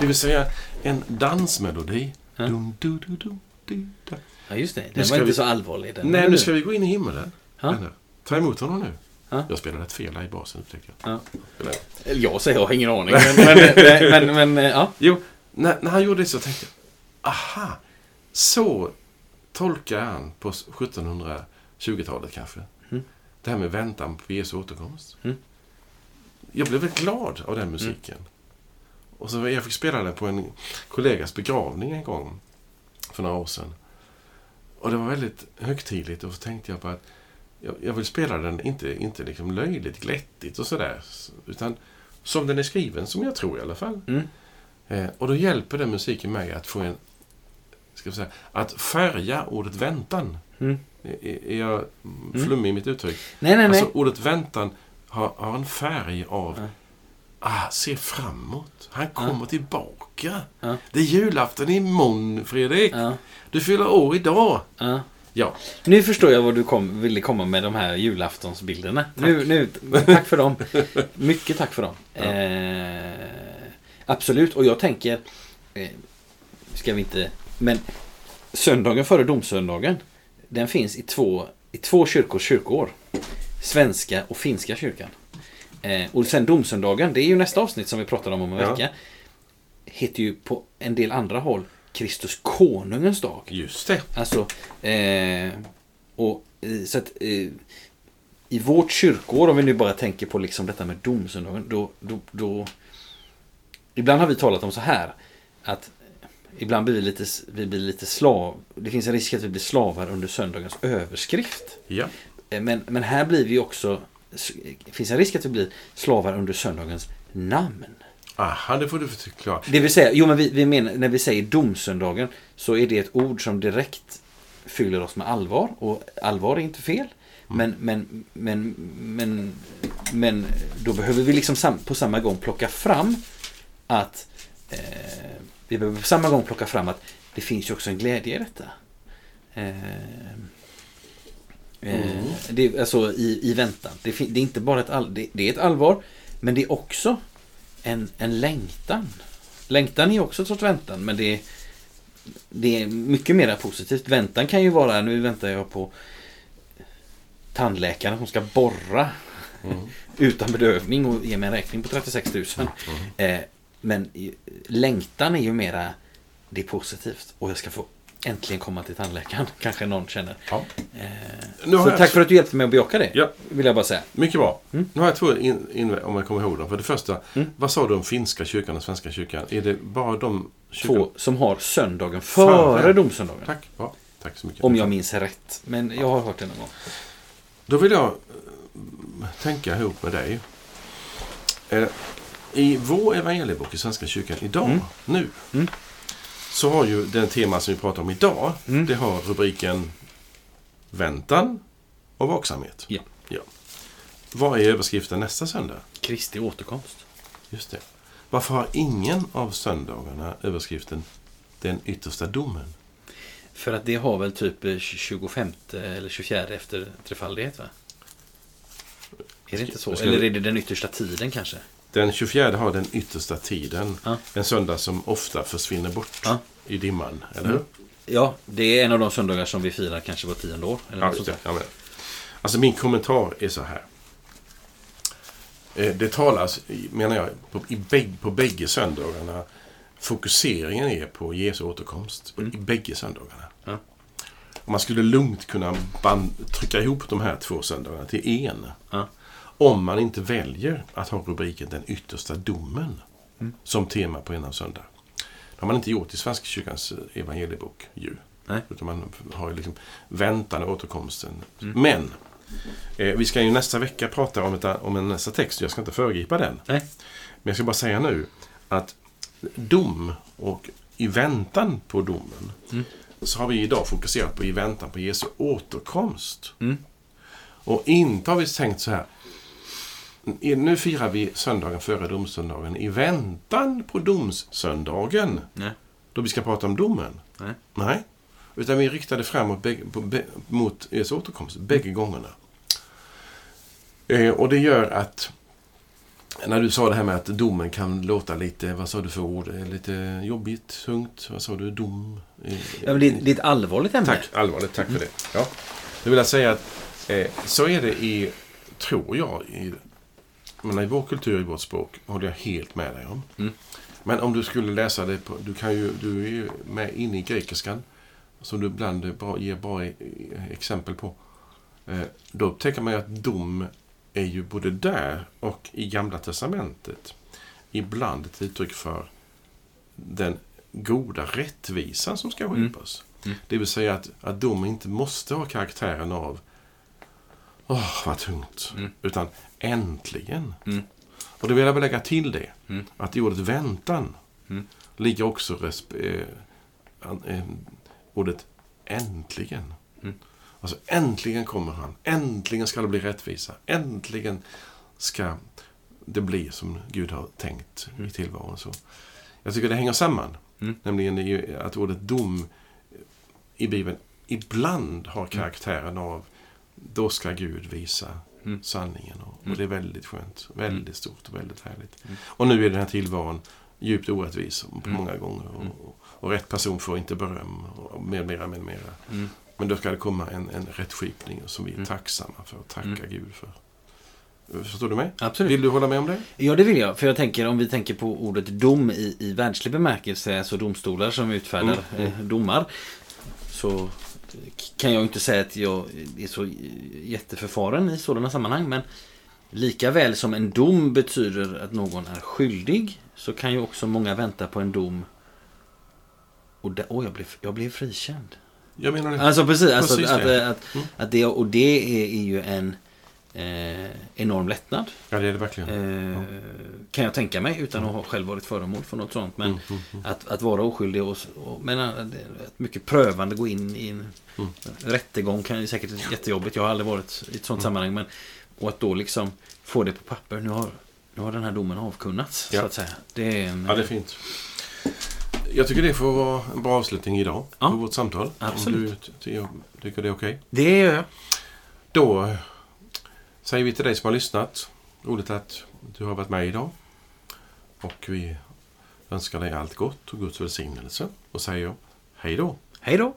Det vill säga en dansmelodi. Ja. Dum, du, du, du, du. Ja, just det. Den Nu var inte vi- så allvarlig. Den. Nej, nu ska vi gå in i himmelen. Ja. Ta emot honom nu. Ja. Jag spelade ett fel här i basen upptäckte jag. Ja. Eller- Jag säger jag har ingen aning. Men, men, men, men, men ja. Jo, när, när han gjorde det så tänkte jag, aha, så tolkar han på 1720-talet kanske. Mm. Det här med väntan på Jesu återkomst. Mm. Jag blev väldigt glad av den musiken. Och så jag fick spela den på en kollegas begravning en gång för några år sedan. Och det var väldigt högtidligt och så tänkte jag på att jag, jag vill spela den inte, inte liksom löjligt glättigt och sådär. Utan som den är skriven, som jag tror i alla fall. Mm. Eh, och då hjälper den musiken mig att få en... Ska vi säga, att färga ordet väntan. Mm. Är, är jag flummig i mitt uttryck? Nej, nej, nej. Alltså ordet väntan har, har en färg av... Ja. Ah, se framåt. Han kommer tillbaka. Ja. Det är julafton imorgon, Fredrik. Ja, Du fyller år idag. Ja. Ja, Nu förstår jag vad du kom, ville komma med de här julaftonsbilderna. Nu, nu, tack för dem. Mycket tack för dem. Eh, absolut, och jag tänker... Eh, ska vi inte... Men söndagen före domsöndagen. Den finns i två, i två kyrkors kyrkoår. Svenska och finska kyrkan. Eh, och sen domsöndagen, det är ju nästa avsnitt som vi pratar om om en Ja. vecka. Heter ju på en del andra håll Kristus konungens dag. just det. Alltså, eh, och eh, så att eh, i vårt kyrkår, om vi nu bara tänker på liksom detta med domsöndagen, då, då, då Ibland har vi talat om så här, att ibland blir vi lite, vi blir lite slav, det finns en risk att vi blir slavar under söndagens överskrift. Ja, Eh, Men, men här blir vi också, det finns en risk att vi blir slavar under söndagens namn. Aha, det får du förklara. Det vill säga, jo men vi, vi menar, när vi säger domsöndagen så är det ett ord som direkt fyller oss med allvar. Och allvar är inte fel. Men, men, men, men, men då behöver vi liksom sam, på samma gång plocka fram att eh, vi behöver på samma gång plocka fram att det finns ju också en glädje i detta. Eh, eh, det, är alltså i, i väntan. Det, det är inte bara ett, all, det, det är ett allvar, men det är också en, en längtan. Längtan är också sorts väntan, men det är, det är mycket mer positivt. Väntan kan ju vara, nu väntar jag på tandläkaren som ska borra utan bedövning och ge mig en räkning på 36 000. Eh, men längtan är ju mera, det är positivt och jag ska få äntligen komma till tandläkaren. Kanske någon känner. Ja. Eh, så tack två- för att du hjälpte mig att bejaka det. Ja. Vill jag bara säga. Mycket bra. Mm. Nu har jag två in, in, om jag kommer ihåg dem. För det första, Mm. vad sa du om finska kyrkan och svenska kyrkan? Är det bara de kyrkan? Två som har söndagen före, Före. domsöndagen. Tack. Ja, tack så mycket. Om jag minns rätt. Men jag har hört det någon gång. Då vill jag eh, tänka ihop med dig. Eh, I vår evangeliebok i Svenska kyrkan idag, Mm. nu, Mm. Så har ju den tema som vi pratar om idag, Mm. det har rubriken Väntan och vaksamhet. Ja. ja. Vad är överskriften nästa söndag? Kristi återkomst. Just det. Varför har ingen av söndagarna överskriften Den yttersta domen? För att det har väl typ eh, 25 eller 24 efter trefaldighet va? Är det inte så? Eller är det den yttersta tiden kanske? Den 24 har den yttersta tiden. Ja. En söndag som ofta försvinner bort Ja. i dimman. Eller Mm. Ja, det är en av de söndagar som vi firar kanske var tionde år. Eller Ja, något just sånt det. Ja. Alltså min kommentar är så här. Eh, Det talas, menar jag, på, i bägg, på bägge söndagarna. Fokuseringen är på Jesu återkomst. I bägge söndagarna. Ja. Och man skulle lugnt kunna band, trycka ihop de här två söndagarna till en. Ja. Om man inte väljer att ha rubriken Den yttersta domen som tema på en av söndag. Det har man inte gjort i Svenska kyrkans eh, evangeliebok ju. Nej. Utan man har ju liksom väntan och återkomsten. Men eh, vi ska ju nästa vecka prata om, ett, om en nästa text. Jag ska inte föregripa den. Nej. Men jag ska bara säga nu att dom och i väntan på domen Mm. så har vi idag fokuserat på i väntan på Jesu återkomst. Mm. Och inte har vi tänkt så här. Nu firar vi söndagen före domsöndagen i väntan på domssöndagen. Nej. Då vi ska prata om domen. Nej. Nej. Utan vi riktade framåt bägge, på, bä, mot Jesu återkomst bägge gångerna. Eh, och det gör att när du sa det här med att domen kan låta lite, vad sa du för ord? Eh, Lite jobbigt, tungt. Vad sa du? Dom? Eh, Ja, men det, det är ett allvarligt ämne. Tack, allvarligt. Tack för det. Ja. Då vill jag säga att eh, så är det i, tror jag, i, men i vår kultur, i vårt språk, håller jag helt med dig om. Mm. Men om du skulle läsa det, på, du, kan ju, du är ju med inne i grekiskan, som du ibland bra, ger bra e- exempel på. Eh, då upptäcker man ju att dom är ju både där och i Gamla Testamentet ibland ett uttryck för den goda rättvisan som ska Mm. skipas. Mm. Det vill säga att, att dom inte måste ha karaktären av Åh, vad tungt. Mm. Utan äntligen. Mm. Och då vill jag lägga till det. Mm. Att i ordet väntan Mm. ligger också resp- an- eh, ordet äntligen. Mm. Alltså äntligen kommer han. Äntligen ska det bli rättvisa. Äntligen ska det bli som Gud har tänkt i tillvaron. Så jag tycker det hänger samman. Mm. Nämligen att ordet dom i Bibeln ibland har karaktären av då ska Gud visa Mm. sanningen. Och, och Mm. det är väldigt skönt. Väldigt Mm. stort och väldigt härligt. Mm. Och nu är den här tillvaron djupt orättvis på många gånger. Och, och, och rätt person får inte beröm. Och med mera, med mera. Men då ska det komma en, en rättskipning som vi är Mm. tacksamma för och tacka. Gud för. Förstår du mig? Absolut. Vill du hålla med om det? Ja, det vill jag. För jag tänker om vi tänker på ordet dom i, i världslig bemärkelse, alltså domstolar som utfärdar Mm, eh, domar. Så kan jag inte säga att jag är så jätteförfaren i sådana sammanhang. Men lika väl som en dom betyder att någon är skyldig så kan ju också många vänta på en dom och där, åh, jag blev, jag blev frikänd. Jag menar det. Alltså precis, alltså, Precis att, det. att, att, Mm. att det, och det är, är ju en eh, enorm lättnad. Ja, det är det verkligen. Eh, Kan jag tänka mig utan att ha själv varit föremål för något sånt. Men Mm, mm, mm. att, att vara oskyldig och, och men eh, är ett mycket prövande gå in i en Mm. rättegång kan ju säkert vara jättejobbigt. Jag har aldrig varit i ett sånt sammanhang. Men, och att då liksom få det på papper. Nu har, nu har den här domen avkunnats. Ja. Så att säga. Det är en, Ja, det är fint. Jag tycker det får vara en bra avslutning idag Ja. på vårt samtal. Absolut. Om du ty- tycker det är okej. det gör jag. Då eh, säger vi till dig som har lyssnat. Roligt att du har varit med idag. Och vi önskar dig allt gott och Guds välsignelse. Och säger hej då. Hej då.